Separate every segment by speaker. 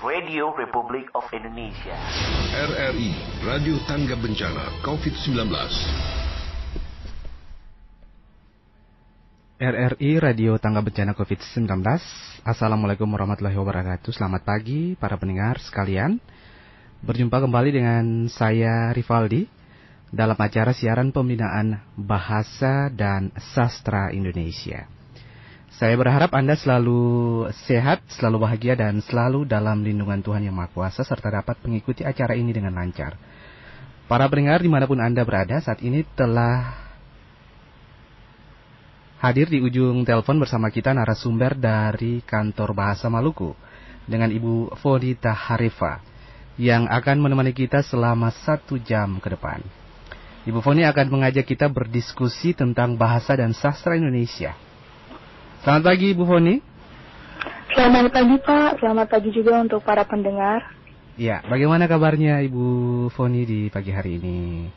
Speaker 1: Radio Republic of Indonesia.
Speaker 2: RRI Radio Tangga Bencana COVID-19.
Speaker 3: RRI Radio Tangga Bencana COVID-19 Assalamualaikum warahmatullahi wabarakatuh Selamat pagi para pendengar sekalian Berjumpa kembali dengan saya Rivaldi Dalam acara siaran pembinaan Bahasa dan Sastra Indonesia saya berharap Anda selalu sehat, selalu bahagia, dan selalu dalam lindungan Tuhan Yang Maha Kuasa, serta dapat mengikuti acara ini dengan lancar. Para pendengar di mana pun Anda berada, saat ini telah hadir di ujung telepon bersama kita narasumber dari kantor Bahasa Maluku, dengan Ibu Fodita Harifa, yang akan menemani kita selama satu jam ke depan. Ibu Foni akan mengajak kita berdiskusi tentang bahasa dan sastra Indonesia Selamat pagi Bu Foni.
Speaker 4: Selamat pagi Pak, selamat pagi juga untuk para pendengar.
Speaker 3: Ya, bagaimana kabarnya Ibu Foni di pagi hari ini?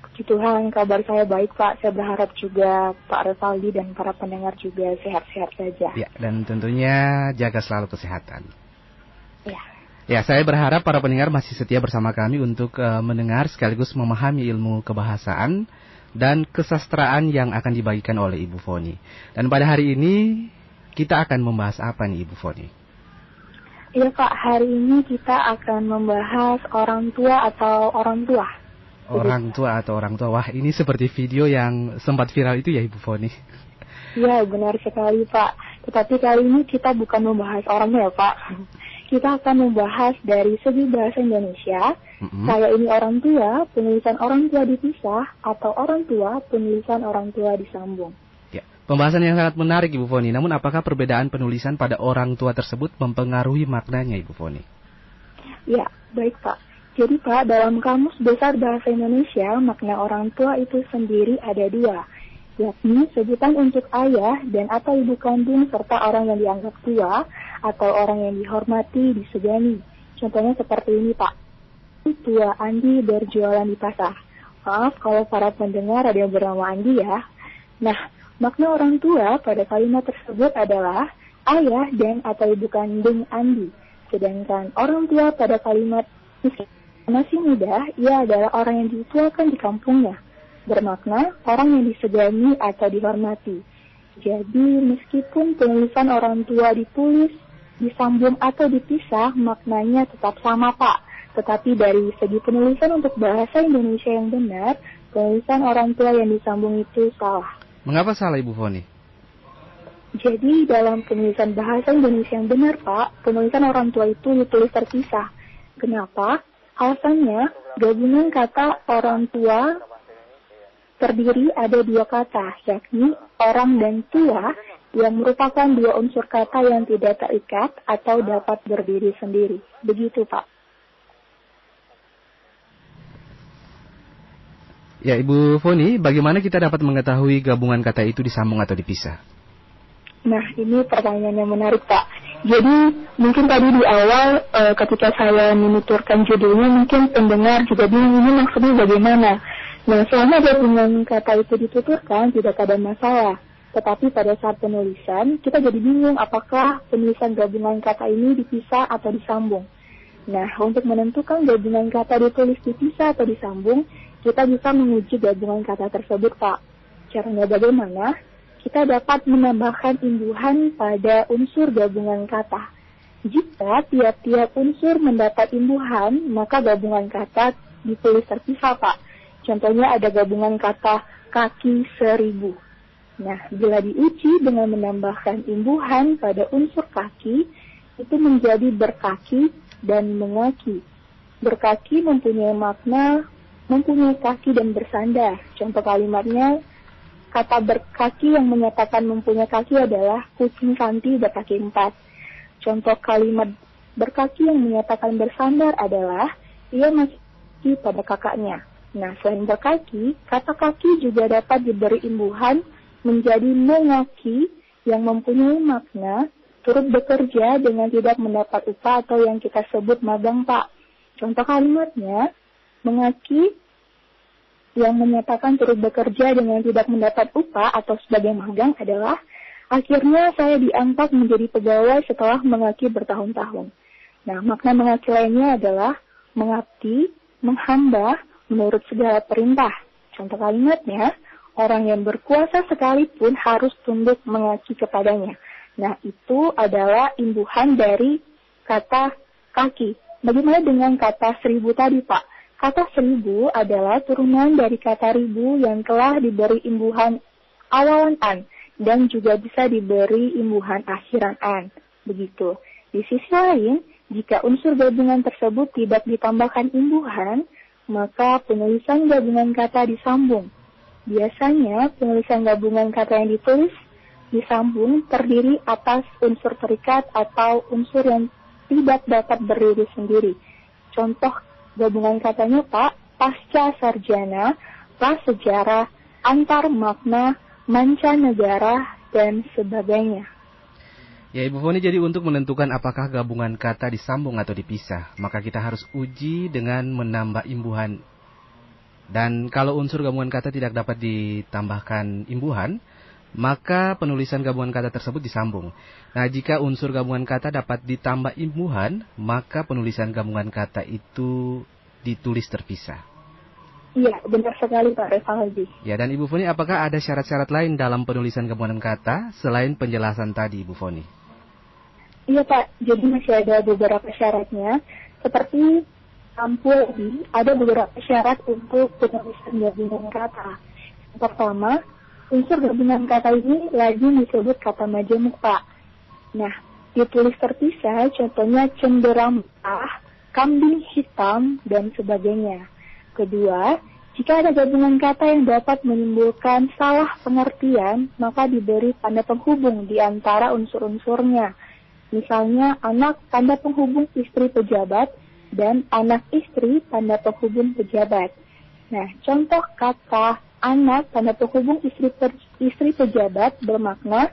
Speaker 4: Puji Tuhan, kabar saya baik Pak. Saya berharap juga Pak Revaldi dan para pendengar juga sehat-sehat saja.
Speaker 3: Ya, dan tentunya jaga selalu kesehatan.
Speaker 4: Ya.
Speaker 3: Ya, saya berharap para pendengar masih setia bersama kami untuk uh, mendengar sekaligus memahami ilmu kebahasaan dan kesastraan yang akan dibagikan oleh Ibu Foni. Dan pada hari ini kita akan membahas apa nih Ibu Foni?
Speaker 4: Iya Pak, hari ini kita akan membahas orang tua atau orang tua.
Speaker 3: Orang tua atau orang tua. Wah, ini seperti video yang sempat viral itu ya Ibu Foni.
Speaker 4: Iya, benar sekali Pak. Tetapi kali ini kita bukan membahas orangnya ya Pak kita akan membahas dari segi bahasa Indonesia. Mm-hmm. Saya ini orang tua, penulisan orang tua dipisah, atau orang tua, penulisan orang tua disambung.
Speaker 3: Ya, pembahasan yang sangat menarik Ibu Foni. Namun apakah perbedaan penulisan pada orang tua tersebut mempengaruhi maknanya Ibu Foni?
Speaker 4: Ya, baik Pak. Jadi Pak, dalam Kamus Besar Bahasa Indonesia, makna orang tua itu sendiri ada dua, yakni sebutan untuk ayah dan atau ibu kandung serta orang yang dianggap tua atau orang yang dihormati disegani. Contohnya seperti ini Pak. Tua Andi berjualan di pasar. Maaf kalau para pendengar ada yang bernama Andi ya. Nah, makna orang tua pada kalimat tersebut adalah ayah dan atau ibu kandung Andi. Sedangkan orang tua pada kalimat masih muda, ia adalah orang yang dituakan di kampungnya. Bermakna orang yang disegani atau dihormati. Jadi meskipun penulisan orang tua ditulis disambung atau dipisah maknanya tetap sama Pak. Tetapi dari segi penulisan untuk bahasa Indonesia yang benar, penulisan orang tua yang disambung itu salah.
Speaker 3: Mengapa salah Ibu Foni?
Speaker 4: Jadi dalam penulisan bahasa Indonesia yang benar Pak, penulisan orang tua itu ditulis terpisah. Kenapa? Alasannya, gabungan kata orang tua terdiri ada dua kata, yakni orang dan tua yang merupakan dua unsur kata yang tidak terikat atau dapat berdiri sendiri. Begitu, Pak.
Speaker 3: Ya, Ibu Foni, bagaimana kita dapat mengetahui gabungan kata itu disambung atau dipisah?
Speaker 4: Nah, ini pertanyaan yang menarik, Pak. Jadi, mungkin tadi di awal e, ketika saya menuturkan judulnya, mungkin pendengar juga bingung ini maksudnya bagaimana. Nah, selama gabungan kata itu dituturkan, tidak ada masalah. Tetapi pada saat penulisan, kita jadi bingung apakah penulisan gabungan kata ini dipisah atau disambung. Nah, untuk menentukan gabungan kata ditulis dipisah atau disambung, kita bisa menguji gabungan kata tersebut, Pak. Caranya bagaimana? Kita dapat menambahkan imbuhan pada unsur gabungan kata. Jika tiap-tiap unsur mendapat imbuhan, maka gabungan kata ditulis terpisah, Pak. Contohnya ada gabungan kata kaki seribu. Nah, bila diuji dengan menambahkan imbuhan pada unsur kaki, itu menjadi berkaki dan mengaki. Berkaki mempunyai makna mempunyai kaki dan bersandar. Contoh kalimatnya, kata berkaki yang menyatakan mempunyai kaki adalah kucing kanti berkaki empat. Contoh kalimat berkaki yang menyatakan bersandar adalah ia masih pada kakaknya. Nah, selain berkaki, kata kaki juga dapat diberi imbuhan menjadi mengaki yang mempunyai makna turut bekerja dengan tidak mendapat upah atau yang kita sebut magang pak. Contoh kalimatnya, mengaki yang menyatakan turut bekerja dengan tidak mendapat upah atau sebagai magang adalah akhirnya saya diangkat menjadi pegawai setelah mengaki bertahun-tahun. Nah, makna mengabdi lainnya adalah mengabdi, menghamba, menurut segala perintah. Contoh kalimatnya, orang yang berkuasa sekalipun harus tunduk mengaki kepadanya. Nah, itu adalah imbuhan dari kata kaki. Bagaimana dengan kata seribu tadi, Pak? Kata seribu adalah turunan dari kata ribu yang telah diberi imbuhan awalan an dan juga bisa diberi imbuhan akhiran an. Begitu. Di sisi lain, jika unsur gabungan tersebut tidak ditambahkan imbuhan, maka penulisan gabungan kata disambung. Biasanya, penulisan gabungan kata yang ditulis disambung terdiri atas unsur terikat atau unsur yang tidak dapat berdiri sendiri. Contoh gabungan katanya Pak, pasca sarjana, prasejarah, antar makna, mancanegara, dan sebagainya.
Speaker 3: Ya Ibu Foni jadi untuk menentukan apakah gabungan kata disambung atau dipisah, maka kita harus uji dengan menambah imbuhan. Dan kalau unsur gabungan kata tidak dapat ditambahkan imbuhan, maka penulisan gabungan kata tersebut disambung. Nah, jika unsur gabungan kata dapat ditambah imbuhan, maka penulisan gabungan kata itu ditulis terpisah.
Speaker 4: Iya, benar sekali Pak Revaldi.
Speaker 3: Ya, dan Ibu Foni, apakah ada syarat-syarat lain dalam penulisan gabungan kata selain penjelasan tadi, Ibu Foni?
Speaker 4: Iya Pak, jadi masih ada beberapa syaratnya. Seperti ampul ini, ada beberapa syarat untuk penulisan gabungan kata. Pertama, Unsur gabungan kata ini lagi disebut kata majemuk, Pak. Nah, ditulis terpisah, contohnya cenderamah, kambing hitam, dan sebagainya. Kedua, jika ada gabungan kata yang dapat menimbulkan salah pengertian, maka diberi tanda penghubung di antara unsur-unsurnya. Misalnya, anak tanda penghubung istri pejabat dan anak istri tanda penghubung pejabat. Nah, contoh kata anak tanda penghubung istri per, istri pejabat bermakna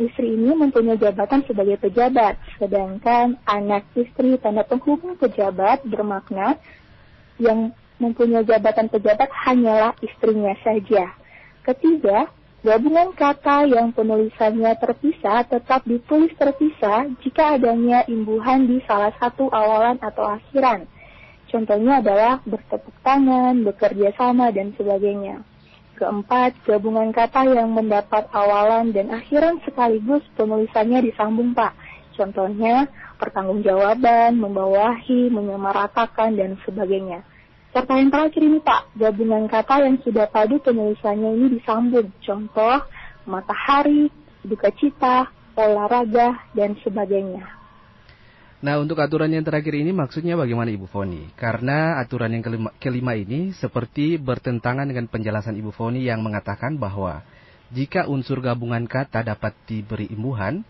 Speaker 4: istri ini mempunyai jabatan sebagai pejabat, sedangkan anak istri tanda penghubung pejabat bermakna yang mempunyai jabatan pejabat hanyalah istrinya saja. Ketiga, gabungan kata yang penulisannya terpisah tetap ditulis terpisah jika adanya imbuhan di salah satu awalan atau akhiran. Contohnya adalah bertepuk tangan, bekerja sama, dan sebagainya. Keempat, gabungan kata yang mendapat awalan dan akhiran sekaligus penulisannya disambung, Pak. Contohnya, pertanggungjawaban, membawahi, menyamaratakan, dan sebagainya. Serta yang terakhir ini, Pak, gabungan kata yang sudah padu penulisannya ini disambung. Contoh, matahari, duka cita, olahraga, dan sebagainya.
Speaker 3: Nah untuk aturan yang terakhir ini maksudnya bagaimana Ibu Foni? Karena aturan yang kelima, kelima ini seperti bertentangan dengan penjelasan Ibu Foni yang mengatakan bahwa jika unsur gabungan kata dapat diberi imbuhan,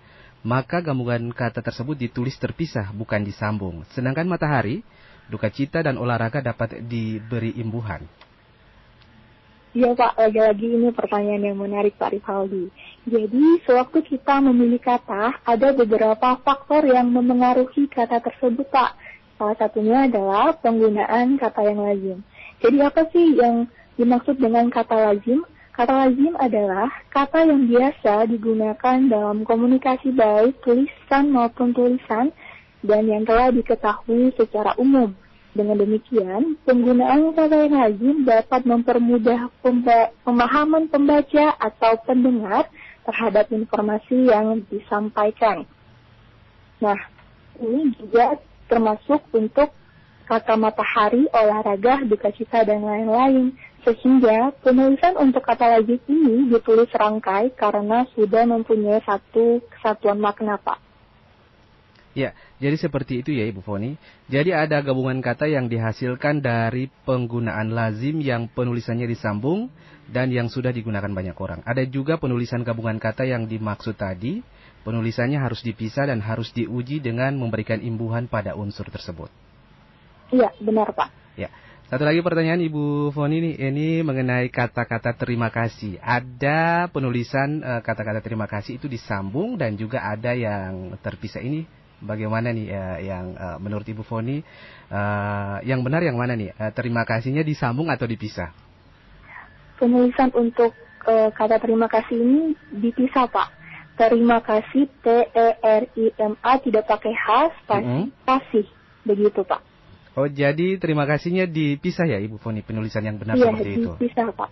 Speaker 3: maka gabungan kata tersebut ditulis terpisah bukan disambung. Sedangkan matahari, duka cita dan olahraga dapat diberi imbuhan.
Speaker 4: Iya Pak, lagi-lagi ini pertanyaan yang menarik Pak Rivaldi. Jadi, sewaktu kita memilih kata, ada beberapa faktor yang memengaruhi kata tersebut Pak. Salah satunya adalah penggunaan kata yang lazim. Jadi apa sih yang dimaksud dengan kata lazim? Kata lazim adalah kata yang biasa digunakan dalam komunikasi baik tulisan maupun tulisan dan yang telah diketahui secara umum. Dengan demikian, penggunaan kata yang lazim dapat mempermudah pemahaman pembaca atau pendengar terhadap informasi yang disampaikan. Nah, ini juga termasuk untuk kata matahari, olahraga, duka cita, dan lain-lain. Sehingga penulisan untuk kata lazim ini ditulis rangkai karena sudah mempunyai satu kesatuan makna, Pak.
Speaker 3: Ya, jadi seperti itu ya Ibu Foni. Jadi ada gabungan kata yang dihasilkan dari penggunaan lazim yang penulisannya disambung dan yang sudah digunakan banyak orang. Ada juga penulisan gabungan kata yang dimaksud tadi, penulisannya harus dipisah dan harus diuji dengan memberikan imbuhan pada unsur tersebut.
Speaker 4: Iya, benar Pak.
Speaker 3: Ya. Satu lagi pertanyaan Ibu Foni ini, ini mengenai kata-kata terima kasih. Ada penulisan eh, kata-kata terima kasih itu disambung dan juga ada yang terpisah ini bagaimana nih uh, yang uh, menurut Ibu Foni uh, yang benar yang mana nih? Uh, terima kasihnya disambung atau dipisah?
Speaker 4: Penulisan untuk uh, kata terima kasih ini dipisah Pak. terima kasih T E R I M A tidak pakai H spasi
Speaker 3: Mm-mm.
Speaker 4: kasih begitu Pak.
Speaker 3: Oh, jadi terima kasihnya dipisah ya Ibu Foni penulisan yang benar
Speaker 4: Iya
Speaker 3: seperti itu.
Speaker 4: bisa Pak.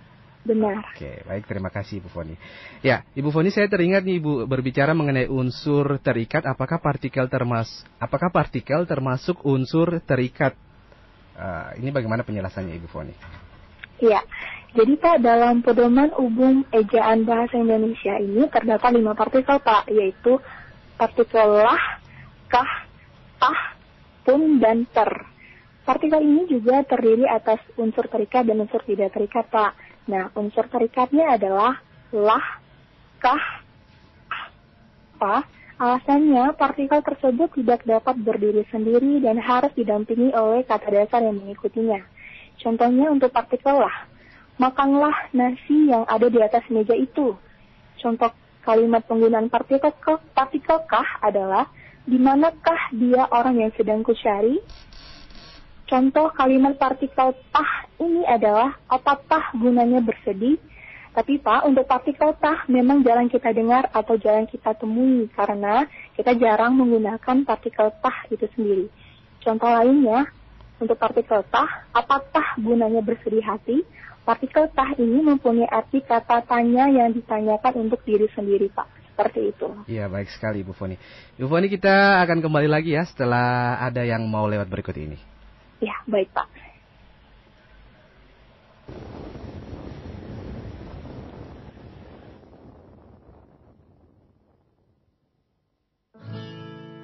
Speaker 4: Benar.
Speaker 3: Oke, baik terima kasih Ibu Foni. Ya, Ibu Foni saya teringat nih Ibu berbicara mengenai unsur terikat apakah partikel termas apakah partikel termasuk unsur terikat? Ah, ini bagaimana penjelasannya Ibu Foni?
Speaker 4: Iya. Jadi Pak dalam pedoman umum ejaan bahasa Indonesia ini terdapat lima partikel Pak yaitu partikel lah, kah, tah, pun dan ter. Partikel ini juga terdiri atas unsur terikat dan unsur tidak terikat Pak. Nah unsur terikatnya adalah lah, kah, apa? Alasannya, partikel tersebut tidak dapat berdiri sendiri dan harus didampingi oleh kata dasar yang mengikutinya. Contohnya untuk partikel lah, makanlah nasi yang ada di atas meja itu. Contoh kalimat penggunaan partikel ke, partikel kah adalah di manakah dia orang yang sedang kucari? Contoh kalimat partikel tah ini adalah apakah gunanya bersedih? Tapi Pak, untuk partikel tah memang jarang kita dengar atau jarang kita temui karena kita jarang menggunakan partikel tah itu sendiri. Contoh lainnya, untuk partikel tah, apakah gunanya bersedih hati? Partikel tah ini mempunyai arti kata tanya yang ditanyakan untuk diri sendiri, Pak. Seperti itu.
Speaker 3: Iya, baik sekali Ibu Foni. Ibu Foni kita akan kembali lagi ya setelah ada yang mau lewat berikut ini.
Speaker 4: Ya, baik, Pak.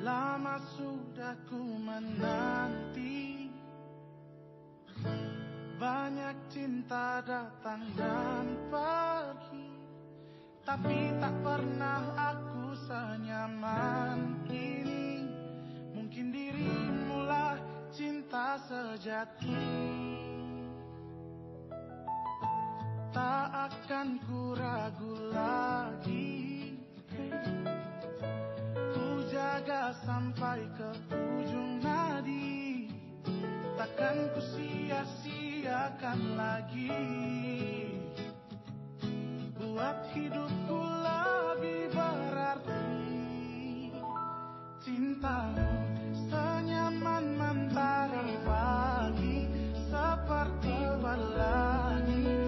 Speaker 5: Lama sudah ku menanti. Banyak cinta datang dan pergi. Tapi tak pernah aku senyaman ini Mungkin dirimulah cinta sejati. Tak akan ku ragu lagi. Ku jaga sampai ke ujung nadi. Takkan ku sia-siakan lagi. Buat hidupku lebih berarti Cintamu senyaman mentari pagi Seperti pelangi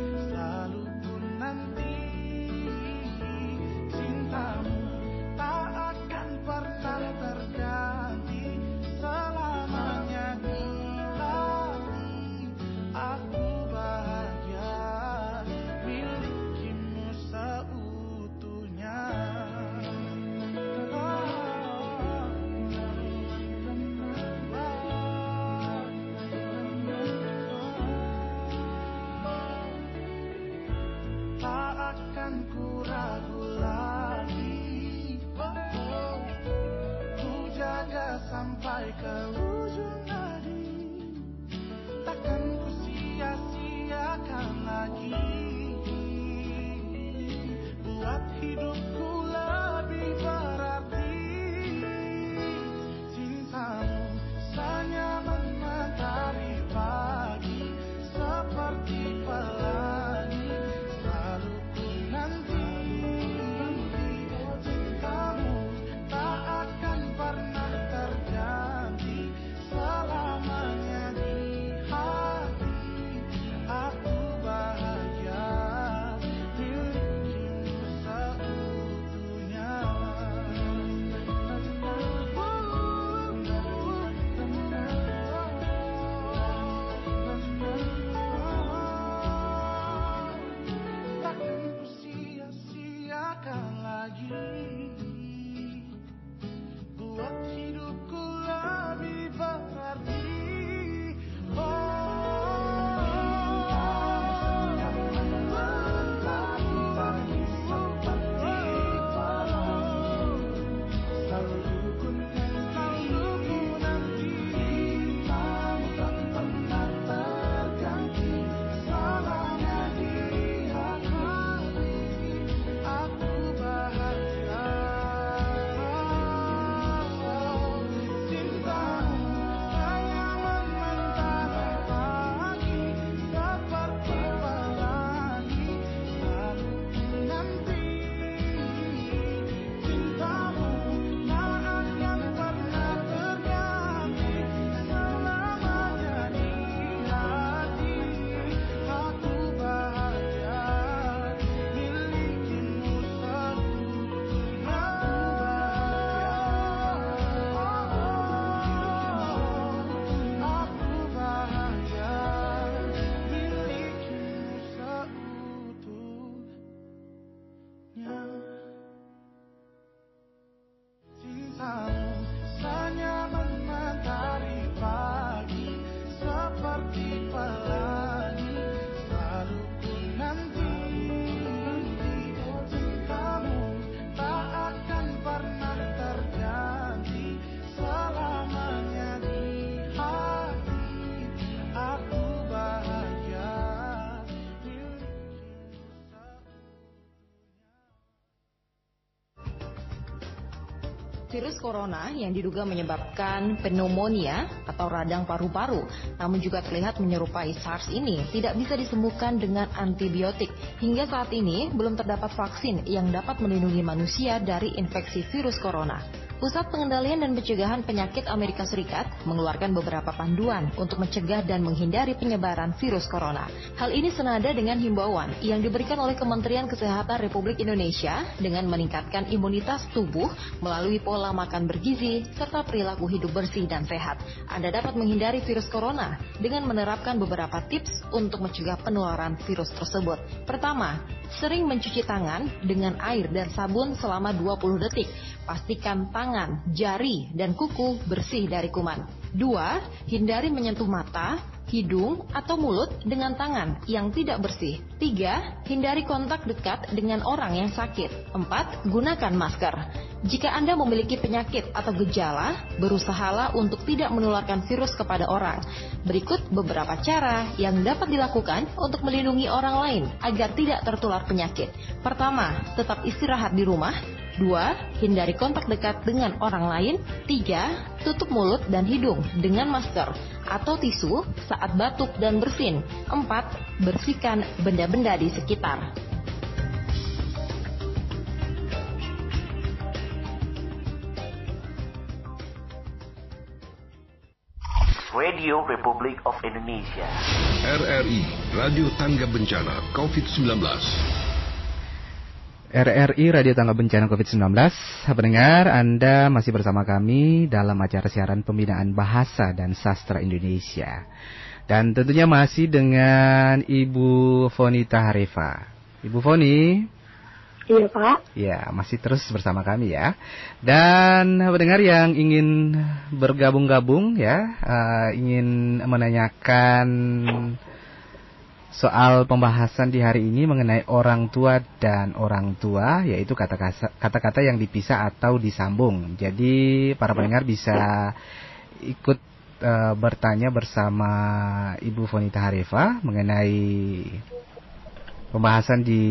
Speaker 5: akan ku ragu lagi Ku jaga sampai ke
Speaker 6: Virus corona yang diduga menyebabkan pneumonia atau radang paru-paru, namun juga terlihat menyerupai SARS ini, tidak bisa disembuhkan dengan antibiotik. Hingga saat ini, belum terdapat vaksin yang dapat melindungi manusia dari infeksi virus corona. Pusat Pengendalian dan Pencegahan Penyakit Amerika Serikat mengeluarkan beberapa panduan untuk mencegah dan menghindari penyebaran virus corona. Hal ini senada dengan himbauan yang diberikan oleh Kementerian Kesehatan Republik Indonesia dengan meningkatkan imunitas tubuh melalui pola makan bergizi serta perilaku hidup bersih dan sehat. Anda dapat menghindari virus corona dengan menerapkan beberapa tips untuk mencegah penularan virus tersebut. Pertama, sering mencuci tangan dengan air dan sabun selama 20 detik. Pastikan tangan, jari, dan kuku bersih dari kuman. Dua, hindari menyentuh mata, hidung, atau mulut dengan tangan yang tidak bersih. Tiga, hindari kontak dekat dengan orang yang sakit. Empat, gunakan masker. Jika Anda memiliki penyakit atau gejala, berusahalah untuk tidak menularkan virus kepada orang. Berikut beberapa cara yang dapat dilakukan untuk melindungi orang lain agar tidak tertular penyakit. Pertama, tetap istirahat di rumah. Dua, hindari kontak dekat dengan orang lain. Tiga, tutup mulut dan hidung dengan masker atau tisu saat batuk dan bersin. Empat, bersihkan benda-benda di sekitar.
Speaker 1: Radio Republic of Indonesia.
Speaker 2: RRI Radio Tangga Bencana COVID-19.
Speaker 3: RRI Radio Tangga Bencana COVID-19 Pendengar, Anda masih bersama kami dalam acara siaran pembinaan bahasa dan sastra Indonesia Dan tentunya masih dengan Ibu Fonita Harifa Ibu Foni
Speaker 4: Iya Pak.
Speaker 3: Ya, masih terus bersama kami ya. Dan pendengar yang ingin bergabung-gabung ya, uh, ingin menanyakan soal pembahasan di hari ini mengenai orang tua dan orang tua, yaitu kata-kata yang dipisah atau disambung. Jadi para pendengar bisa ikut uh, bertanya bersama Ibu Fonita Harifa mengenai pembahasan di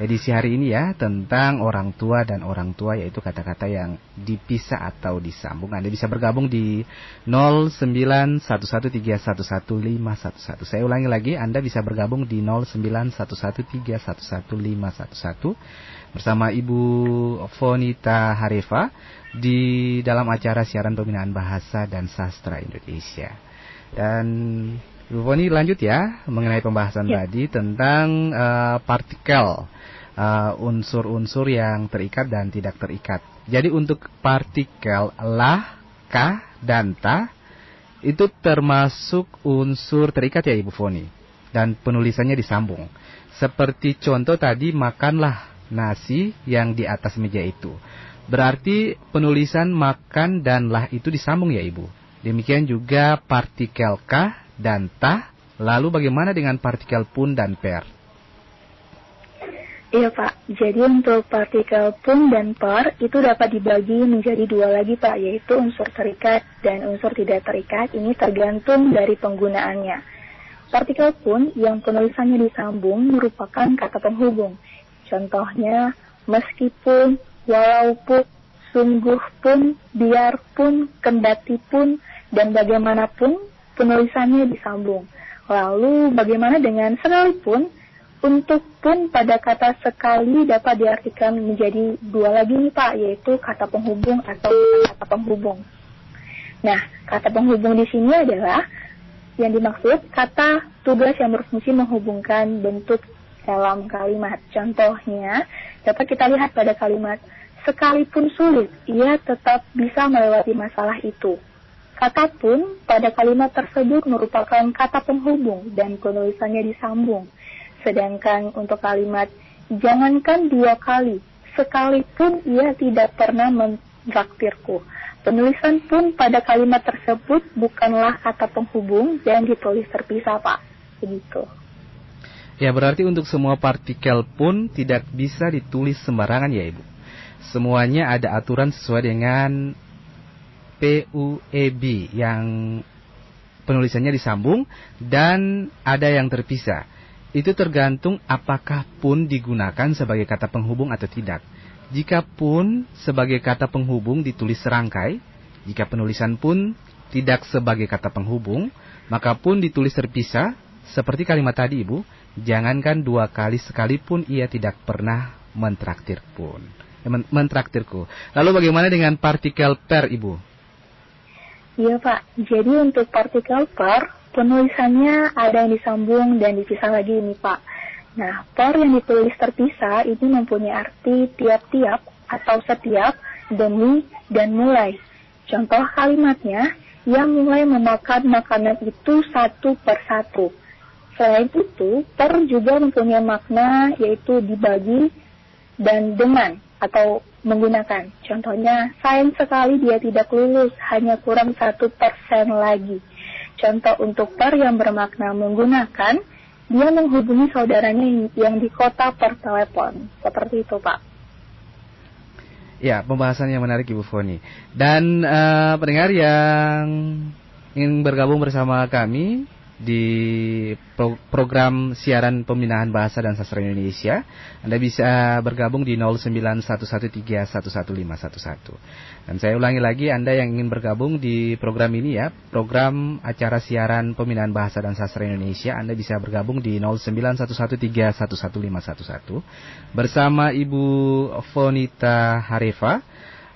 Speaker 3: edisi hari ini ya tentang orang tua dan orang tua yaitu kata-kata yang dipisah atau disambung. Anda bisa bergabung di 09113115511. Saya ulangi lagi, Anda bisa bergabung di 09113115511 bersama Ibu Fonita Harefa di dalam acara siaran pembinaan bahasa dan sastra Indonesia. Dan Ibu Foni lanjut ya mengenai pembahasan ya. tadi tentang uh, partikel unsur-unsur uh, yang terikat dan tidak terikat. Jadi untuk partikel lah, kah, dan ta itu termasuk unsur terikat ya Ibu Foni. Dan penulisannya disambung. Seperti contoh tadi makanlah nasi yang di atas meja itu. Berarti penulisan makan dan lah itu disambung ya Ibu. Demikian juga partikel kah dan ta. Lalu bagaimana dengan partikel pun dan per?
Speaker 4: Iya Pak, jadi untuk partikel pun dan per itu dapat dibagi menjadi dua lagi Pak, yaitu unsur terikat dan unsur tidak terikat. Ini tergantung dari penggunaannya. Partikel pun yang penulisannya disambung merupakan kata penghubung. Contohnya, meskipun, walaupun, sungguh pun, biarpun, kendati pun, dan bagaimanapun penulisannya disambung. Lalu bagaimana dengan sekalipun? Untuk pun pada kata sekali dapat diartikan menjadi dua lagi nih Pak, yaitu kata penghubung atau kata penghubung. Nah, kata penghubung di sini adalah yang dimaksud kata tugas yang berfungsi menghubungkan bentuk dalam kalimat. Contohnya, dapat kita lihat pada kalimat sekalipun sulit, ia tetap bisa melewati masalah itu. Kata pun pada kalimat tersebut merupakan kata penghubung dan penulisannya disambung. Sedangkan untuk kalimat jangankan dua kali, sekalipun ia tidak pernah mentraktirku. Penulisan pun pada kalimat tersebut bukanlah kata penghubung yang ditulis terpisah, Pak. Begitu.
Speaker 3: Ya, berarti untuk semua partikel pun tidak bisa ditulis sembarangan ya, Ibu. Semuanya ada aturan sesuai dengan PUEB yang penulisannya disambung dan ada yang terpisah itu tergantung apakah pun digunakan sebagai kata penghubung atau tidak. Jikapun sebagai kata penghubung ditulis serangkai, jika penulisan pun tidak sebagai kata penghubung, maka pun ditulis terpisah, seperti kalimat tadi Ibu, jangankan dua kali sekalipun ia tidak pernah mentraktir pun. Eh, men- mentraktirku. Lalu bagaimana dengan partikel per Ibu?
Speaker 4: Iya Pak, jadi untuk partikel per, penulisannya ada yang disambung dan dipisah lagi ini Pak. Nah, per yang ditulis terpisah ini mempunyai arti tiap-tiap atau setiap, demi, dan mulai. Contoh kalimatnya, yang mulai memakan makanan itu satu per satu. Selain itu, per juga mempunyai makna yaitu dibagi dan dengan atau menggunakan. Contohnya, sayang sekali dia tidak lulus, hanya kurang satu persen lagi. Contoh untuk per yang bermakna menggunakan, dia menghubungi saudaranya yang di kota per telepon. Seperti itu, Pak.
Speaker 3: Ya, pembahasan yang menarik Ibu Foni. Dan eh, pendengar yang ingin bergabung bersama kami di pro- program siaran pembinaan bahasa dan sastra Indonesia, Anda bisa bergabung di 09113111511. Dan saya ulangi lagi, Anda yang ingin bergabung di program ini ya, program acara siaran pembinaan bahasa dan sastra Indonesia, Anda bisa bergabung di 09113111511 bersama Ibu Fonita Harefa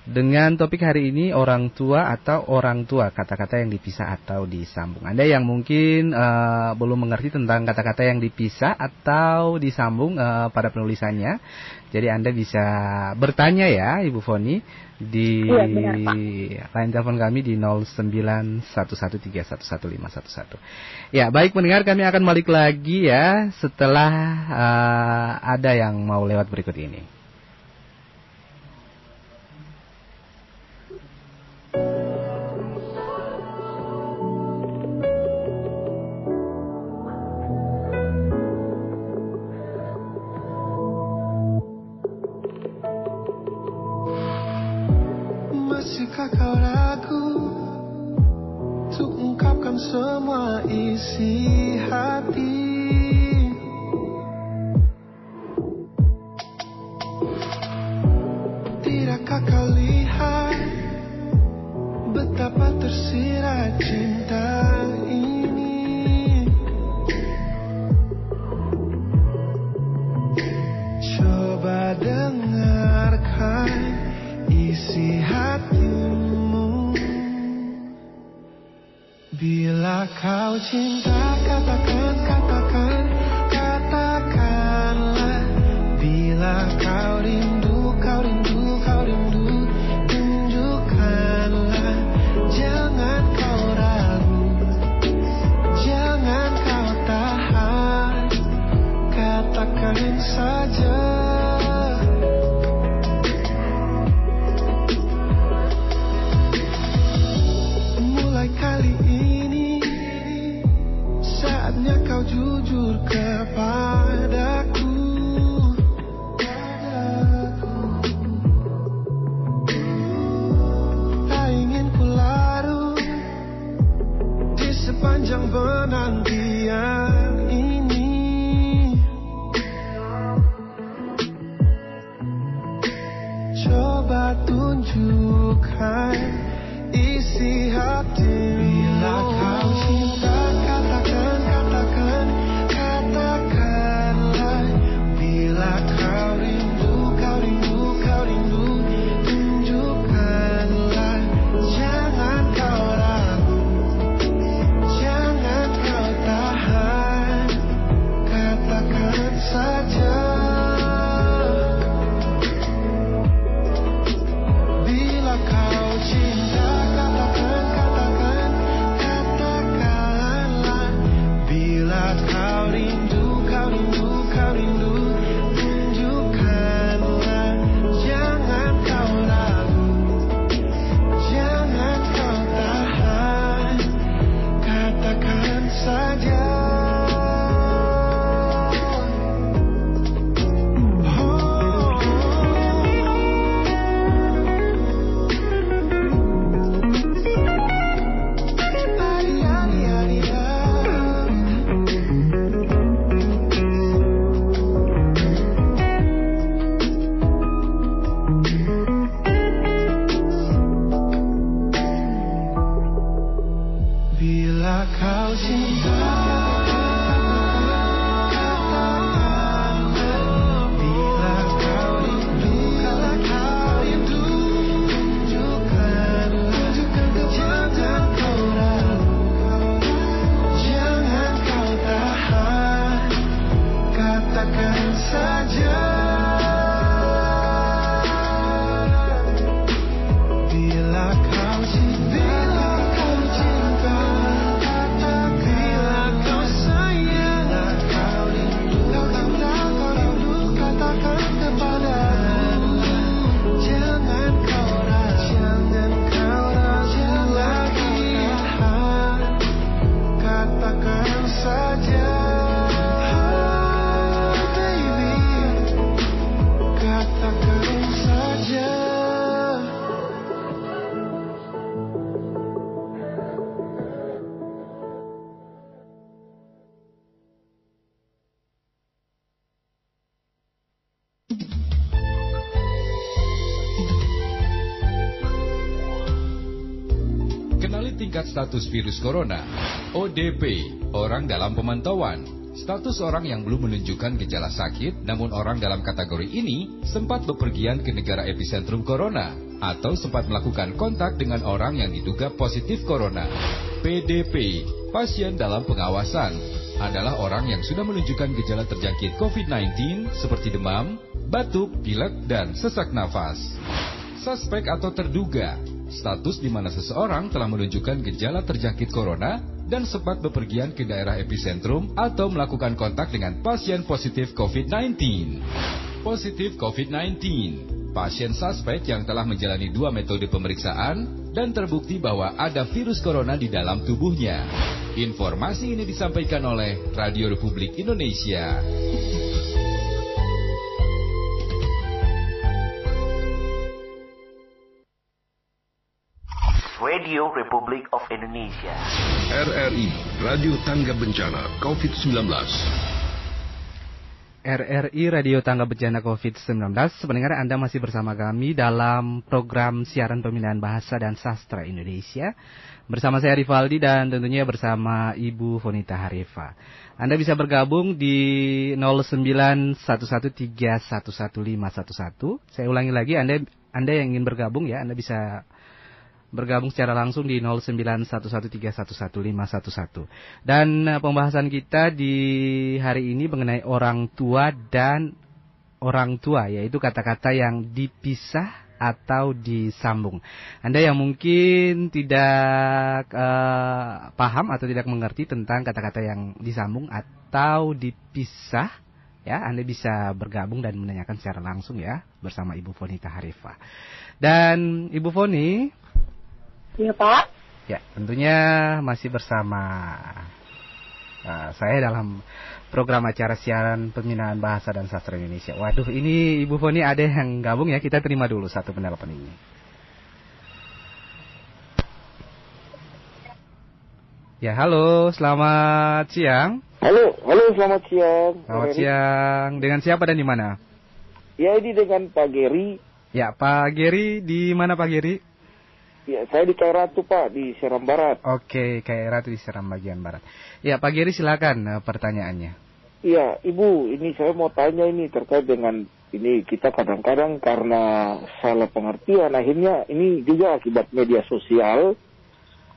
Speaker 3: dengan topik hari ini orang tua atau orang tua kata-kata yang dipisah atau disambung. Anda yang mungkin eh, belum mengerti tentang kata-kata yang dipisah atau disambung eh, pada penulisannya, jadi Anda bisa bertanya ya Ibu Foni di
Speaker 4: Pak.
Speaker 3: line telepon kami di 09113111511. Ya, baik pendengar kami akan balik lagi ya setelah eh, ada yang mau lewat berikut ini.
Speaker 7: Sepanjang penantian ini. Coba tunjukkan
Speaker 8: status virus corona. ODP, orang dalam pemantauan. Status orang yang belum menunjukkan gejala sakit, namun orang dalam kategori ini sempat bepergian ke negara epicentrum corona atau sempat melakukan kontak dengan orang yang diduga positif corona. PDP, pasien dalam pengawasan, adalah orang yang sudah menunjukkan gejala terjangkit COVID-19 seperti demam, batuk, pilek, dan sesak nafas. Suspek atau terduga, status di mana seseorang telah menunjukkan gejala terjangkit corona dan sempat bepergian ke daerah epicentrum atau melakukan kontak dengan pasien positif COVID-19. Positif COVID-19, pasien suspek yang telah menjalani dua metode pemeriksaan dan terbukti bahwa ada virus corona di dalam tubuhnya. Informasi ini disampaikan oleh Radio Republik Indonesia.
Speaker 1: Radio Republic of Indonesia.
Speaker 2: RRI Radio Tangga Bencana COVID-19.
Speaker 3: RRI Radio Tangga Bencana COVID-19. Sebenarnya Anda masih bersama kami dalam program siaran pemilihan bahasa dan sastra Indonesia. Bersama saya Rivaldi dan tentunya bersama Ibu Fonita Harifa. Anda bisa bergabung di 09113111511. Saya ulangi lagi, Anda Anda yang ingin bergabung ya, Anda bisa bergabung secara langsung di 09113111511. Dan eh, pembahasan kita di hari ini mengenai orang tua dan orang tua yaitu kata-kata yang dipisah atau disambung. Anda yang mungkin tidak eh, paham atau tidak mengerti tentang kata-kata yang disambung atau dipisah ya Anda bisa bergabung dan menanyakan secara langsung ya bersama Ibu Fonita Harifa. Dan Ibu Foni
Speaker 4: Iya Pak.
Speaker 3: Ya, tentunya masih bersama uh, saya dalam program acara siaran pembinaan bahasa dan sastra Indonesia. Waduh, ini Ibu Foni ada yang gabung ya. Kita terima dulu satu penelpon ini. Ya, halo, selamat siang.
Speaker 9: Halo, halo selamat siang.
Speaker 3: Selamat
Speaker 9: Pak Heri.
Speaker 3: siang. Dengan siapa dan di mana?
Speaker 9: Ya ini dengan Pak Geri.
Speaker 3: Ya, Pak Geri di mana Pak Geri?
Speaker 9: Ya saya di Kairatu Pak di Seram Barat.
Speaker 3: Oke, kayak Ratu di Seram bagian barat. Ya, Pak Geri silakan eh, pertanyaannya.
Speaker 9: Iya Ibu, ini saya mau tanya ini terkait dengan ini kita kadang-kadang karena salah pengertian akhirnya ini juga akibat media sosial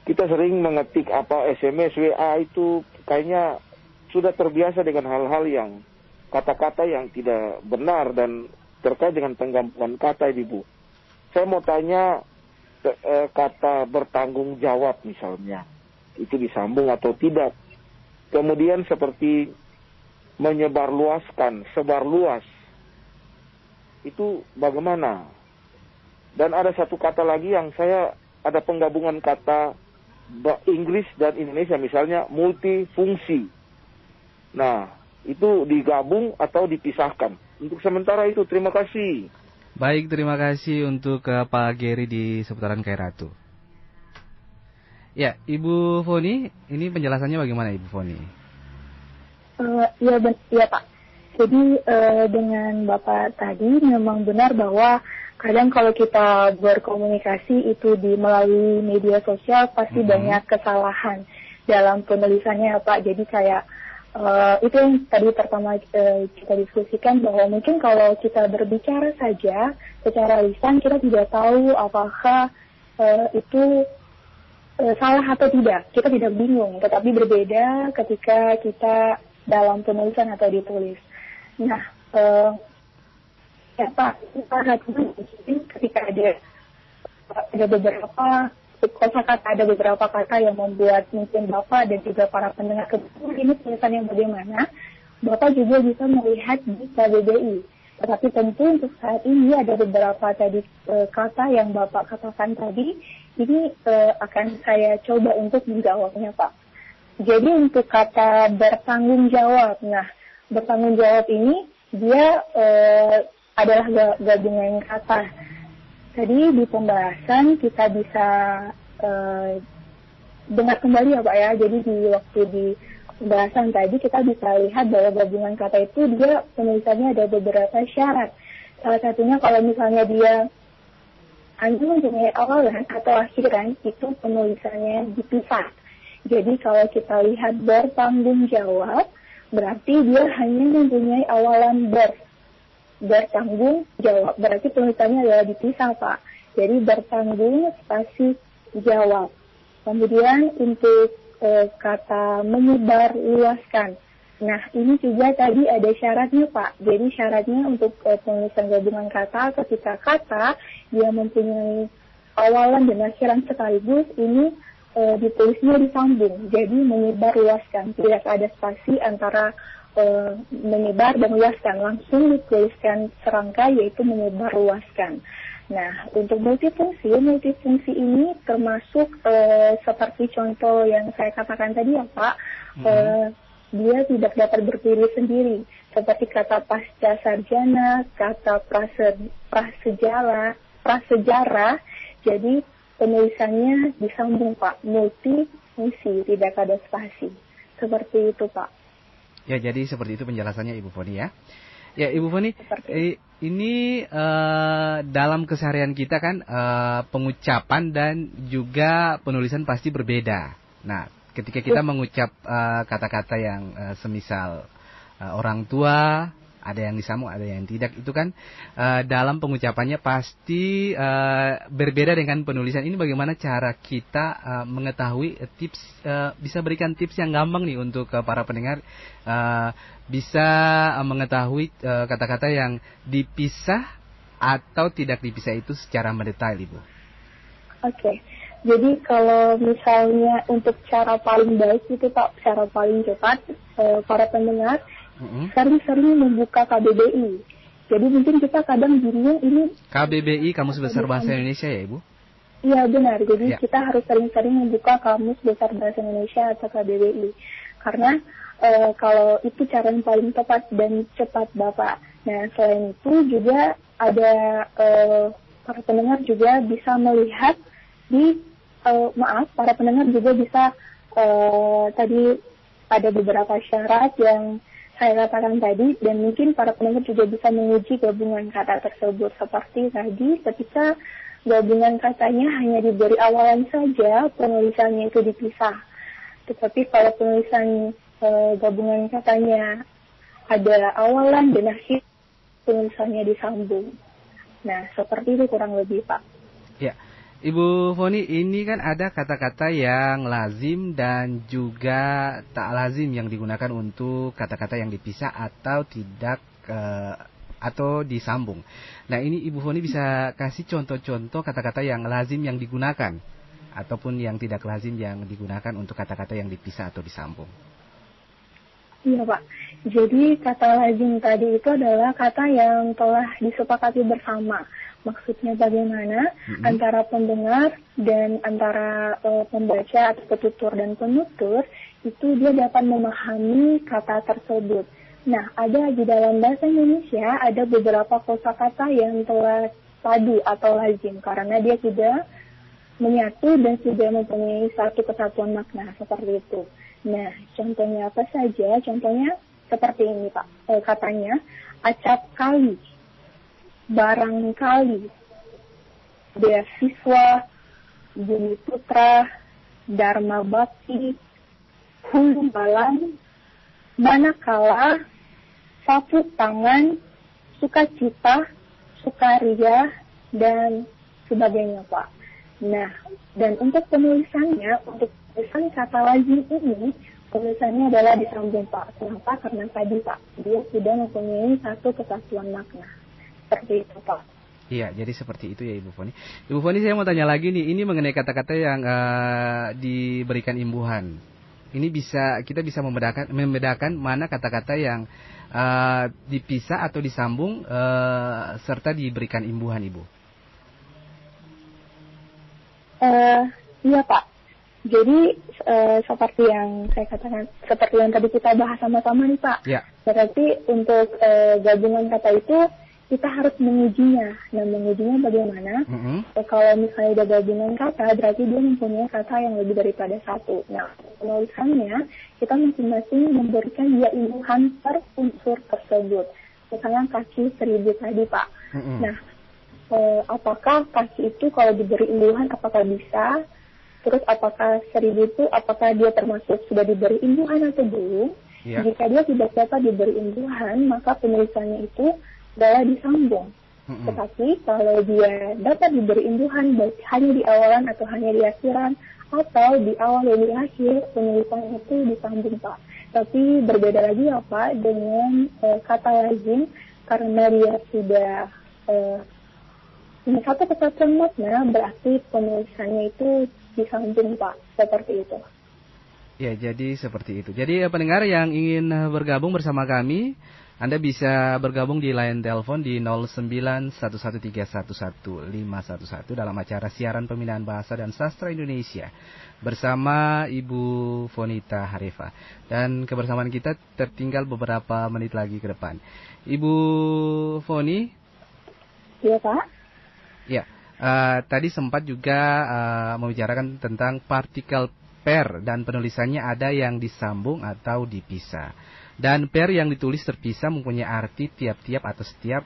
Speaker 9: kita sering mengetik apa SMS WA itu kayaknya sudah terbiasa dengan hal-hal yang kata-kata yang tidak benar dan terkait dengan penggabungan kata ini Bu. Saya mau tanya kata bertanggung jawab misalnya itu disambung atau tidak. Kemudian seperti menyebarluaskan, sebar luas. Itu bagaimana? Dan ada satu kata lagi yang saya ada penggabungan kata Inggris dan Indonesia misalnya multifungsi. Nah, itu digabung atau dipisahkan. Untuk sementara itu terima kasih.
Speaker 3: Baik, terima kasih untuk eh, Pak Geri di seputaran Kairatu. Ya, Ibu Foni, ini penjelasannya bagaimana Ibu Foni?
Speaker 4: Eh, Iya ben- iya Pak. Jadi eh, dengan Bapak tadi memang benar bahwa kadang kalau kita berkomunikasi itu di melalui media sosial pasti
Speaker 3: Mhm.
Speaker 4: banyak kesalahan. dalam penulisannya ya Pak. Jadi kayak uh, itu yang tadi pertama uh, kita diskusikan bahwa mungkin kalau kita berbicara saja secara lisan kita tidak tahu apakah uh, itu uh, salah atau tidak. Kita tidak bingung, tetapi berbeda ketika kita dalam penulisan atau ditulis. Nah, uh, ya Pak, ketika ada ada beberapa kata ada beberapa kata yang membuat mungkin Bapak dan juga para pendengar kebetulan ini tulisan yang bagaimana, Bapak juga bisa melihat di KBBI. Tetapi tentu untuk saat ini ada beberapa tadi e, kata yang Bapak katakan tadi, ini e, akan saya coba untuk menjawabnya Pak. Jadi untuk kata bertanggung jawab, nah bertanggung jawab ini dia e, adalah gabungan kata Tadi di pembahasan kita bisa uh, dengar kembali ya Pak ya. Jadi di waktu di pembahasan tadi kita bisa lihat bahwa gabungan kata itu dia penulisannya ada beberapa syarat. Salah satunya kalau misalnya dia hanya mempunyai awalan atau akhiran itu penulisannya dipisah. Jadi kalau kita lihat bertanggung jawab berarti dia hanya mempunyai awalan ber bertanggung jawab. Berarti tulisannya adalah dipisah, Pak. Jadi bertanggung spasi jawab. Kemudian untuk e, kata menyebar luaskan. Nah, ini juga tadi ada syaratnya, Pak. Jadi syaratnya untuk e, penulisan gabungan kata ketika kata dia mempunyai awalan dan akhiran sekaligus, ini e, ditulisnya disambung. Jadi menyebar luaskan. Tidak ada spasi antara uh, menyebar dan luaskan langsung dituliskan serangka yaitu menyebar luaskan. Nah, untuk multifungsi, multifungsi ini termasuk uh, seperti contoh yang saya katakan tadi ya Pak, hmm. uh, dia tidak dapat berdiri sendiri, seperti kata pasca sarjana, kata prase, prasejarah, prasejarah, jadi penulisannya disambung Pak, multifungsi, tidak ada spasi. Seperti itu Pak.
Speaker 3: Ya, jadi seperti itu penjelasannya Ibu Foni ya. Ya, Ibu Foni, eh, ini uh, dalam keseharian kita kan uh, pengucapan dan juga penulisan pasti berbeda. Nah, ketika kita mengucap kata-kata uh, yang uh, semisal uh, orang tua, ada yang disambung, ada yang tidak. Itu kan uh, dalam pengucapannya pasti uh, berbeda dengan penulisan. Ini bagaimana cara kita uh, mengetahui tips, uh, bisa berikan tips yang gampang nih untuk uh, para pendengar uh, bisa uh, mengetahui kata-kata uh, yang dipisah atau tidak dipisah itu secara mendetail, Ibu.
Speaker 4: Oke. Okay. Jadi kalau misalnya untuk cara paling baik itu Pak, cara paling cepat para pendengar sering-sering membuka KBBI. Jadi mungkin kita kadang bingung ini
Speaker 3: KBBI Kamus Besar Bahasa Indonesia ya Ibu?
Speaker 4: Iya benar. Jadi ya. kita harus sering-sering membuka Kamus Besar Bahasa Indonesia atau KBBI. Karena e, kalau itu cara yang paling tepat dan cepat Bapak. Nah selain itu juga ada e, para pendengar juga bisa melihat di e, maaf para pendengar juga bisa e, tadi ada beberapa syarat yang saya katakan tadi dan mungkin para pendengar juga bisa menguji gabungan kata tersebut. Seperti tadi ketika gabungan katanya hanya diberi awalan saja penulisannya itu dipisah. Tetapi kalau penulisan e, gabungan katanya ada awalan dan akhir penulisannya disambung. Nah seperti itu kurang lebih pak.
Speaker 3: Ya Ibu Foni, ini kan ada kata-kata yang lazim dan juga tak lazim yang digunakan untuk kata-kata yang dipisah atau tidak uh, atau disambung. Nah, ini Ibu Foni bisa kasih contoh-contoh kata-kata yang lazim yang digunakan ataupun yang tidak lazim yang digunakan untuk kata-kata yang dipisah atau disambung.
Speaker 4: Iya Pak. Jadi kata lazim tadi itu adalah kata yang telah disepakati bersama maksudnya bagaimana mm-hmm. antara pendengar dan antara uh, pembaca atau petutur dan penutur itu dia dapat memahami kata tersebut. Nah, ada di dalam bahasa Indonesia ada beberapa kosakata yang telah padu atau lazim karena dia sudah menyatu dan sudah mempunyai satu kesatuan makna seperti itu. Nah, contohnya apa saja? Contohnya seperti ini, Pak. Eh, katanya acap kali barangkali beasiswa Bumi Putra Dharma Bakti humbalan, manakala, sapu tangan, sukacita, sukaria, dan sebagainya Pak. Nah, dan untuk penulisannya, untuk penulisan kata lazim ini, penulisannya adalah disambung Pak. Kenapa? Karena tadi Pak, dia sudah mempunyai satu kesatuan makna. Seperti itu Pak.
Speaker 3: Iya, jadi seperti itu ya Ibu Foni. Ibu Foni saya mau tanya lagi nih, ini mengenai kata-kata yang uh, diberikan imbuhan. Ini bisa kita bisa membedakan membedakan mana kata-kata yang uh, dipisah atau disambung uh, serta diberikan imbuhan Ibu.
Speaker 4: Uh, iya Pak. Jadi uh, seperti yang saya katakan, seperti yang tadi kita bahas sama-sama nih Pak.
Speaker 3: Ya.
Speaker 4: Berarti untuk uh, gabungan kata itu kita harus mengujinya. Nah, mengujinya bagaimana?
Speaker 3: Mm -hmm.
Speaker 4: eh, kalau misalnya ada gabungan kata, berarti dia mempunyai kata yang lebih daripada satu. Nah, penulisannya, kita masing-masing memberikan dia imbuhan per unsur tersebut. Misalnya kaki seribu tadi, Pak.
Speaker 3: Mm -hmm.
Speaker 4: Nah, eh, apakah kaki itu kalau diberi imbuhan, apakah bisa? Terus apakah seribu itu, apakah dia termasuk sudah diberi imbuhan atau belum?
Speaker 3: Yeah.
Speaker 4: Jika dia tidak dapat diberi imbuhan, maka penulisannya itu adalah disambung.
Speaker 3: Mm-mm.
Speaker 4: Tetapi kalau dia dapat diberi imbuhan baik hanya di awalan atau hanya di akhiran atau di awal dan di akhir penulisan itu disambung Pak. Tapi berbeda lagi ya Pak dengan eh, kata lazim karena dia sudah eh, satu kesatuan makna berarti penulisannya itu disambung Pak seperti itu.
Speaker 3: Ya, jadi seperti itu. Jadi eh, pendengar yang ingin eh, bergabung bersama kami, Anda bisa bergabung di line telepon di 09113111511 dalam acara siaran pembinaan bahasa dan sastra Indonesia bersama Ibu Fonita Harifa. Dan kebersamaan kita tertinggal beberapa menit lagi ke depan. Ibu Foni,
Speaker 4: Iya Pak?
Speaker 3: ya, eh, tadi sempat juga eh, membicarakan tentang partikel per dan penulisannya ada yang disambung atau dipisah. Dan per yang ditulis terpisah mempunyai arti tiap-tiap atau setiap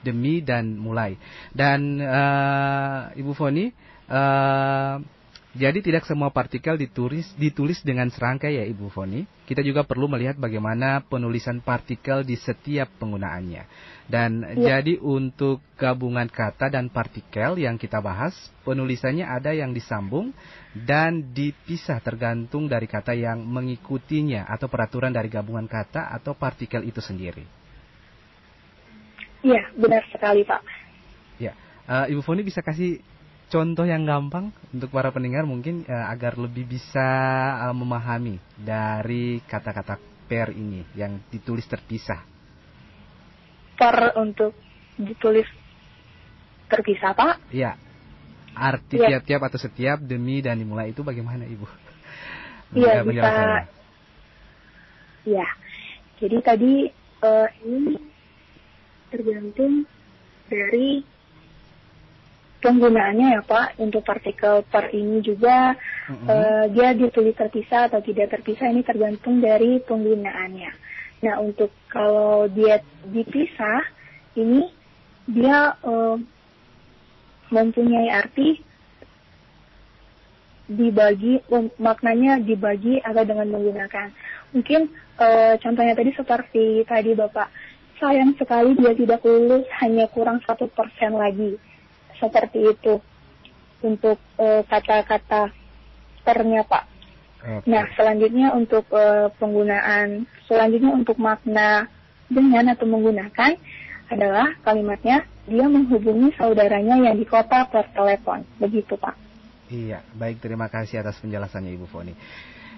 Speaker 3: demi dan mulai. Dan eh, Ibu Foni, eh, jadi tidak semua partikel ditulis ditulis dengan serangkai ya Ibu Foni. Kita juga perlu melihat bagaimana penulisan partikel di setiap penggunaannya. Dan
Speaker 4: Ya.
Speaker 3: jadi untuk gabungan kata dan partikel yang kita bahas, penulisannya ada yang disambung dan dipisah tergantung dari kata yang mengikutinya atau peraturan dari gabungan kata atau partikel itu sendiri.
Speaker 4: Iya, benar sekali Pak.
Speaker 3: Ya, Eh, Ibu Foni bisa kasih contoh yang gampang untuk para pendengar mungkin eh, agar lebih bisa eh, memahami dari kata-kata per ini yang ditulis terpisah.
Speaker 4: Per untuk ditulis terpisah Pak.
Speaker 3: Ya, arti
Speaker 4: Ya.
Speaker 3: tiap-tiap atau setiap demi dan dimulai itu bagaimana Ibu?
Speaker 4: Iya,
Speaker 3: Eh, penjelasannya.
Speaker 4: Ya, jadi tadi eh, ini tergantung dari penggunaannya ya Pak. Untuk partikel per ini juga
Speaker 3: Mm-mm.
Speaker 4: eh, dia ditulis terpisah atau tidak terpisah ini tergantung dari penggunaannya. Nah untuk kalau dia dipisah ini dia eh, mempunyai arti dibagi um, maknanya dibagi atau dengan menggunakan. Mungkin eh, contohnya tadi seperti tadi bapak. Sayang sekali dia tidak lulus hanya kurang satu persen lagi. Seperti itu. Untuk eh, kata-kata ternya pak
Speaker 3: Oke.
Speaker 4: nah selanjutnya untuk eh, penggunaan selanjutnya untuk makna dengan atau menggunakan adalah kalimatnya dia menghubungi saudaranya yang di kota per telepon begitu pak
Speaker 3: Iya, baik terima kasih atas penjelasannya Ibu Foni.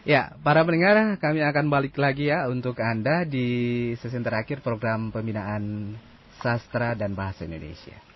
Speaker 3: Ya, para pendengar, kami akan balik lagi ya untuk Anda di sesi terakhir program pembinaan sastra dan bahasa Indonesia.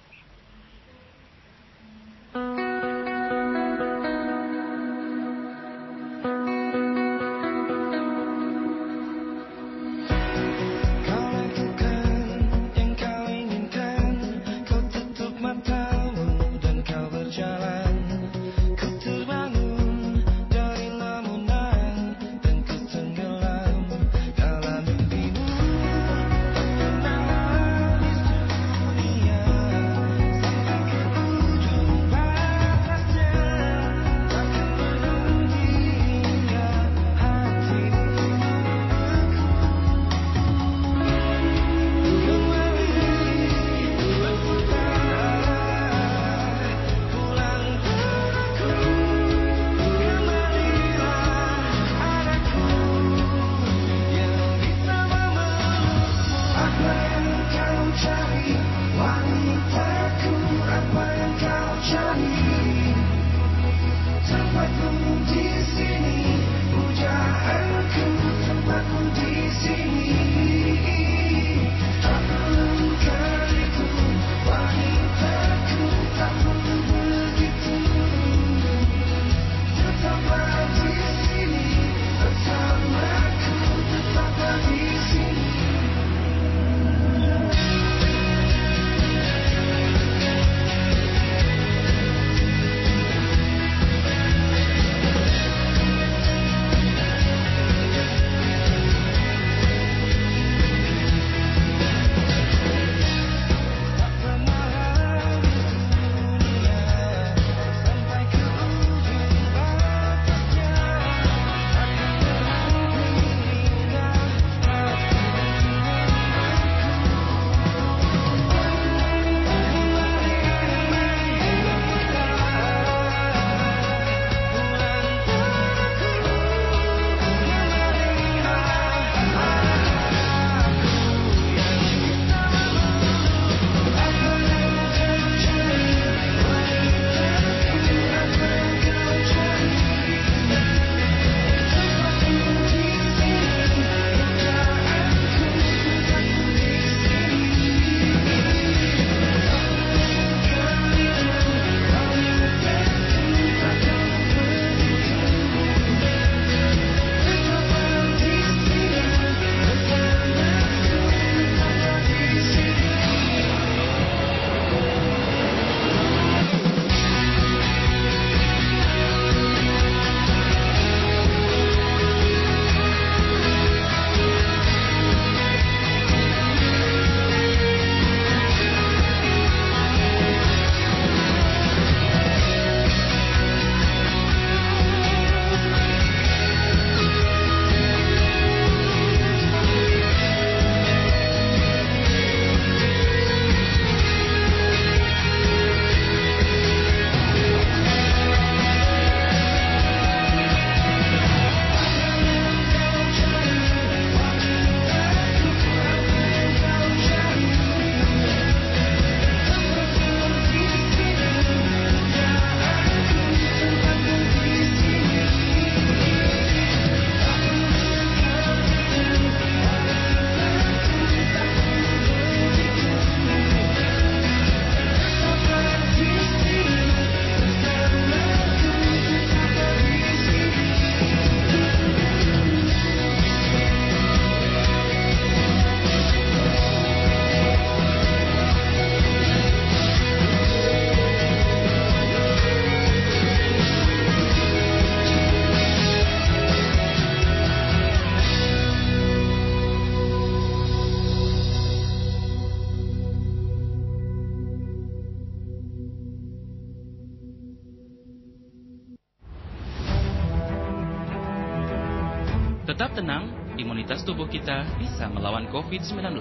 Speaker 10: Tetap tenang, imunitas tubuh kita bisa melawan COVID-19.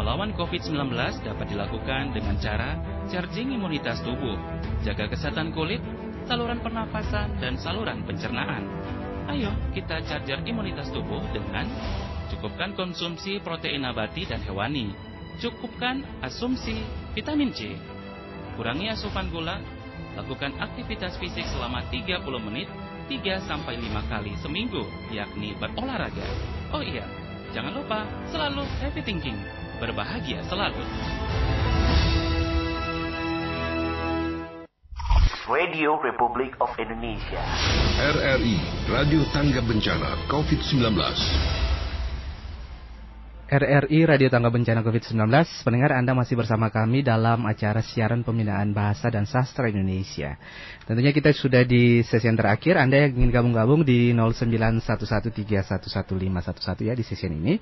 Speaker 10: Melawan COVID-19 dapat dilakukan dengan cara charging imunitas tubuh, jaga kesehatan kulit, saluran pernafasan, dan saluran pencernaan. Ayo kita charger imunitas tubuh dengan cukupkan konsumsi protein nabati dan hewani, cukupkan asumsi vitamin C, kurangi asupan gula, lakukan aktivitas fisik selama 30 menit 3 sampai 5 kali seminggu, yakni berolahraga. Oh iya, jangan lupa selalu happy thinking, berbahagia selalu.
Speaker 1: Radio Republic of Indonesia.
Speaker 2: RRI Radio Tangga Bencana COVID-19.
Speaker 3: RRI Radio Tangga Bencana COVID-19 Pendengar Anda masih bersama kami dalam acara siaran pembinaan bahasa dan sastra Indonesia. Tentunya kita sudah di sesi yang terakhir. Anda yang ingin gabung-gabung di 09113111511 ya di sesi ini.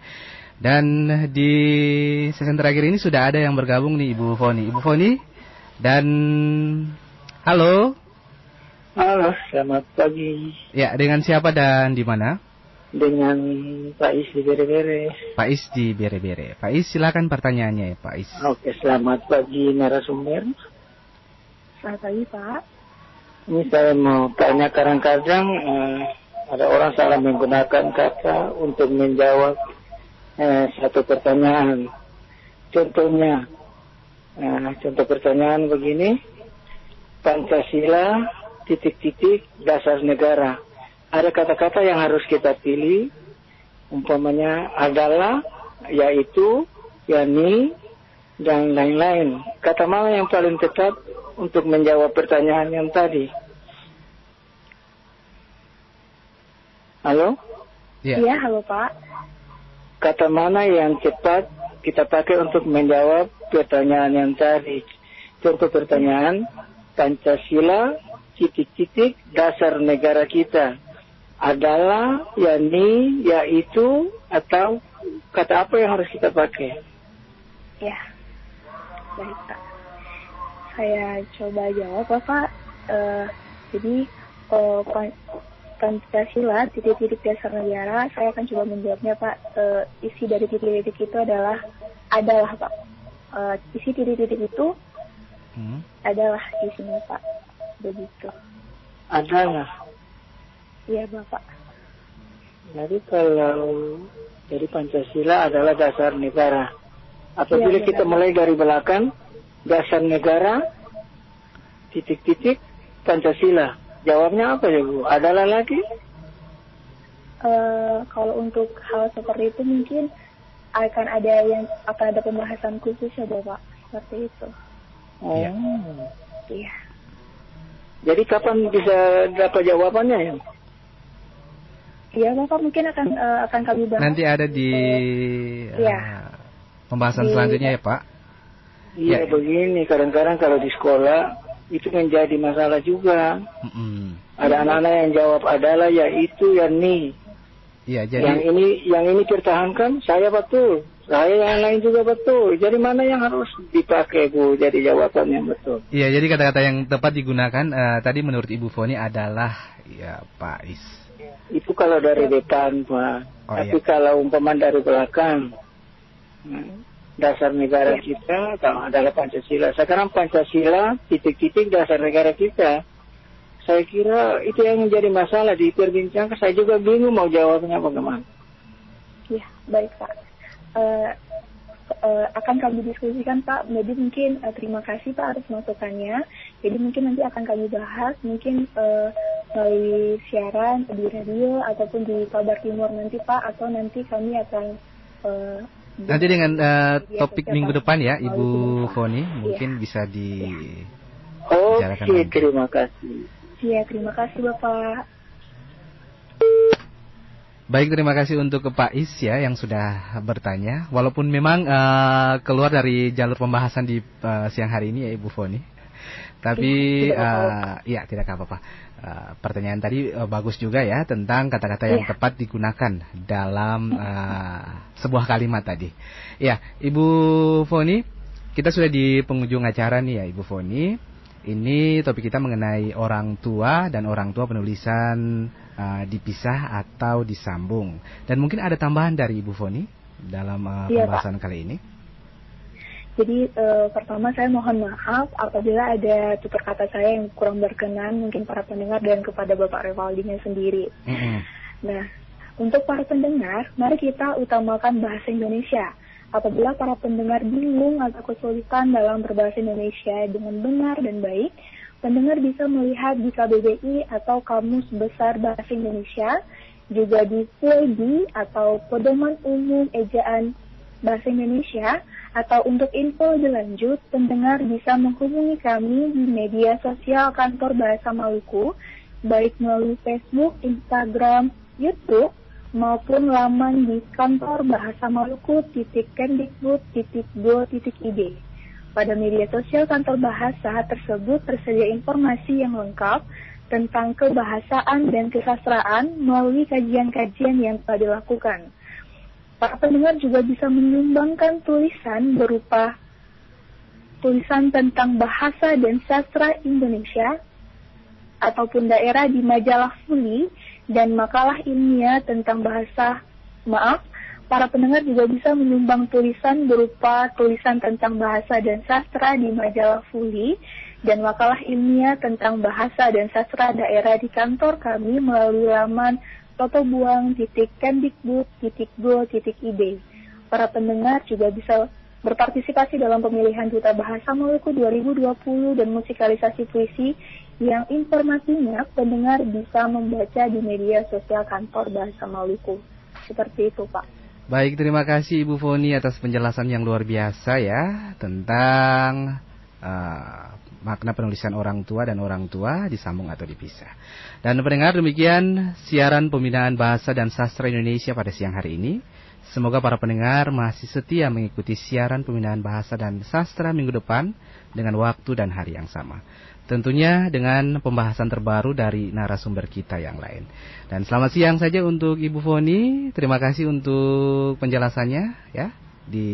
Speaker 3: Dan di sesi yang terakhir ini sudah ada yang bergabung nih Ibu Foni. Ibu Foni dan halo.
Speaker 11: Halo, selamat pagi.
Speaker 3: Ya, dengan siapa dan di mana?
Speaker 11: Dengan Pak Is di Bere-Bere.
Speaker 3: Pak Is di Bere-Bere. Pak Is silakan pertanyaannya ya Pak Is.
Speaker 11: Oke, selamat pagi narasumber.
Speaker 4: Selamat pagi Pak.
Speaker 11: Ini saya mau tanya kadang-kadang eh, ada orang salah menggunakan kata untuk menjawab eh, satu pertanyaan. Contohnya, eh, contoh pertanyaan begini, Pancasila titik-titik dasar negara ada kata-kata yang harus kita pilih, umpamanya adalah, yaitu, yani, dan lain-lain. Kata mana yang paling tepat untuk menjawab pertanyaan yang tadi? Halo?
Speaker 4: Iya, ya, halo Pak.
Speaker 11: Kata mana yang cepat kita pakai untuk menjawab pertanyaan yang tadi? Contoh pertanyaan, Pancasila, titik-titik, dasar negara kita adalah, yakni, yaitu, atau kata apa yang harus kita pakai?
Speaker 4: Ya, baik Pak. Saya coba jawab Bapak. Uh, jadi, uh, Pancasila, titik-titik dasar negara, saya akan coba menjawabnya Pak. Uh, isi dari titik-titik itu adalah, adalah Pak. Uh, isi titik-titik itu hmm. adalah isinya Pak. Begitu.
Speaker 11: Adalah.
Speaker 4: Iya Bapak.
Speaker 11: Jadi kalau jadi Pancasila adalah dasar negara. Apabila ya, kita mulai dari belakang, dasar negara, titik-titik, Pancasila. Jawabnya apa ya Bu? Adalah lagi?
Speaker 4: Uh, kalau untuk hal seperti itu mungkin akan ada yang akan ada pembahasan khusus ya Bapak. Seperti itu.
Speaker 11: Oh. Iya.
Speaker 4: Iya.
Speaker 11: Jadi kapan bisa dapat jawabannya ya?
Speaker 4: Iya, Bapak mungkin akan uh, akan kami bahas.
Speaker 3: Nanti ada di uh, pembahasan di, selanjutnya ya, Pak.
Speaker 11: Iya, ya. begini. Kadang-kadang kalau di sekolah itu menjadi masalah juga. Mm -hmm. Ada anak-anak yang jawab adalah ya itu ya nih.
Speaker 3: Iya, jadi
Speaker 11: yang ini yang ini pertahankan saya betul. Saya yang lain juga betul. Jadi mana yang harus dipakai Bu? Jadi jawaban yang betul.
Speaker 3: Iya, jadi kata-kata yang tepat digunakan uh, tadi menurut Ibu Foni adalah ya Pak Is
Speaker 11: itu kalau dari depan Pak. Oh, Tapi iya. kalau umpama dari belakang, dasar negara iya. kita adalah Pancasila. Sekarang Pancasila titik-titik dasar negara kita. Saya kira itu yang menjadi masalah diperbincangkan. Saya juga bingung mau jawabnya bagaimana.
Speaker 4: Ya, baik Pak. Uh, uh, akan kami diskusikan Pak. Jadi mungkin uh, terima kasih Pak atas masukannya. Jadi mungkin nanti akan kami bahas mungkin uh, melalui siaran di radio ataupun di kabar timur nanti Pak atau nanti kami akan uh,
Speaker 3: nanti dengan uh, topik minggu depan ya Ibu Foni mungkin iya. bisa di
Speaker 11: Oke, okay, terima kasih.
Speaker 4: Iya, terima kasih Bapak.
Speaker 3: Baik, terima kasih untuk ke Pak Is ya yang sudah bertanya. Walaupun memang uh, keluar dari jalur pembahasan di uh, siang hari ini ya Ibu Foni. Tapi uh, ya tidak apa-apa. Uh, pertanyaan tadi uh, bagus juga ya tentang kata-kata yang yeah. tepat digunakan dalam uh, sebuah kalimat tadi. Ya, Ibu Foni, kita sudah di penghujung acara nih ya Ibu Foni. Ini topik kita mengenai orang tua dan orang tua penulisan uh, dipisah atau disambung. Dan mungkin ada tambahan dari Ibu Foni dalam uh, pembahasan kali ini.
Speaker 4: Jadi eh, pertama saya mohon maaf apabila ada tutur kata saya yang kurang berkenan mungkin para pendengar dan kepada Bapak Revaldinya sendiri.
Speaker 3: Mm-mm.
Speaker 4: Nah, untuk para pendengar, mari kita utamakan bahasa Indonesia. Apabila para pendengar bingung atau kesulitan dalam berbahasa Indonesia dengan benar dan baik, pendengar bisa melihat di KBBI atau Kamus Besar Bahasa Indonesia, juga di PUEDI atau Pedoman Umum Ejaan Bahasa Indonesia, atau untuk info lebih lanjut, pendengar bisa menghubungi kami di media sosial kantor Bahasa Maluku, baik melalui Facebook, Instagram, YouTube, maupun laman di kantor Bahasa Maluku titik. Pada media sosial kantor bahasa tersebut tersedia informasi yang lengkap tentang kebahasaan dan kesastraan melalui kajian-kajian yang telah dilakukan. Para pendengar juga bisa menyumbangkan tulisan berupa tulisan tentang bahasa dan sastra Indonesia ataupun daerah di majalah Fuli dan makalah ilmiah tentang bahasa. Maaf para pendengar juga bisa menyumbang tulisan berupa tulisan tentang bahasa dan sastra di majalah Fuli dan makalah ilmiah tentang bahasa dan sastra daerah di kantor kami melalui laman totobuang.kemdikbud.go.id. Para pendengar juga bisa berpartisipasi dalam pemilihan Duta Bahasa Maluku 2020 dan musikalisasi puisi yang informasinya pendengar bisa membaca di media sosial kantor Bahasa Maluku. Seperti itu, Pak.
Speaker 3: Baik, terima kasih Ibu Foni atas penjelasan yang luar biasa ya tentang uh, makna penulisan orang tua dan orang tua disambung atau dipisah. Dan pendengar demikian siaran pembinaan bahasa dan sastra Indonesia pada siang hari ini. Semoga para pendengar masih setia mengikuti siaran pembinaan bahasa dan sastra minggu depan dengan waktu dan hari yang sama. Tentunya dengan pembahasan terbaru dari narasumber kita yang lain. Dan selamat siang saja untuk Ibu Foni. Terima kasih untuk penjelasannya ya di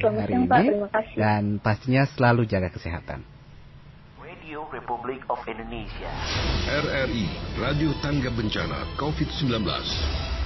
Speaker 4: Selamat
Speaker 3: hari
Speaker 4: siang,
Speaker 3: ini.
Speaker 4: Pak. Terima kasih.
Speaker 3: Dan pastinya selalu jaga kesehatan.
Speaker 1: Radio Republic of Indonesia.
Speaker 2: RRI Radio Tangga Bencana COVID-19.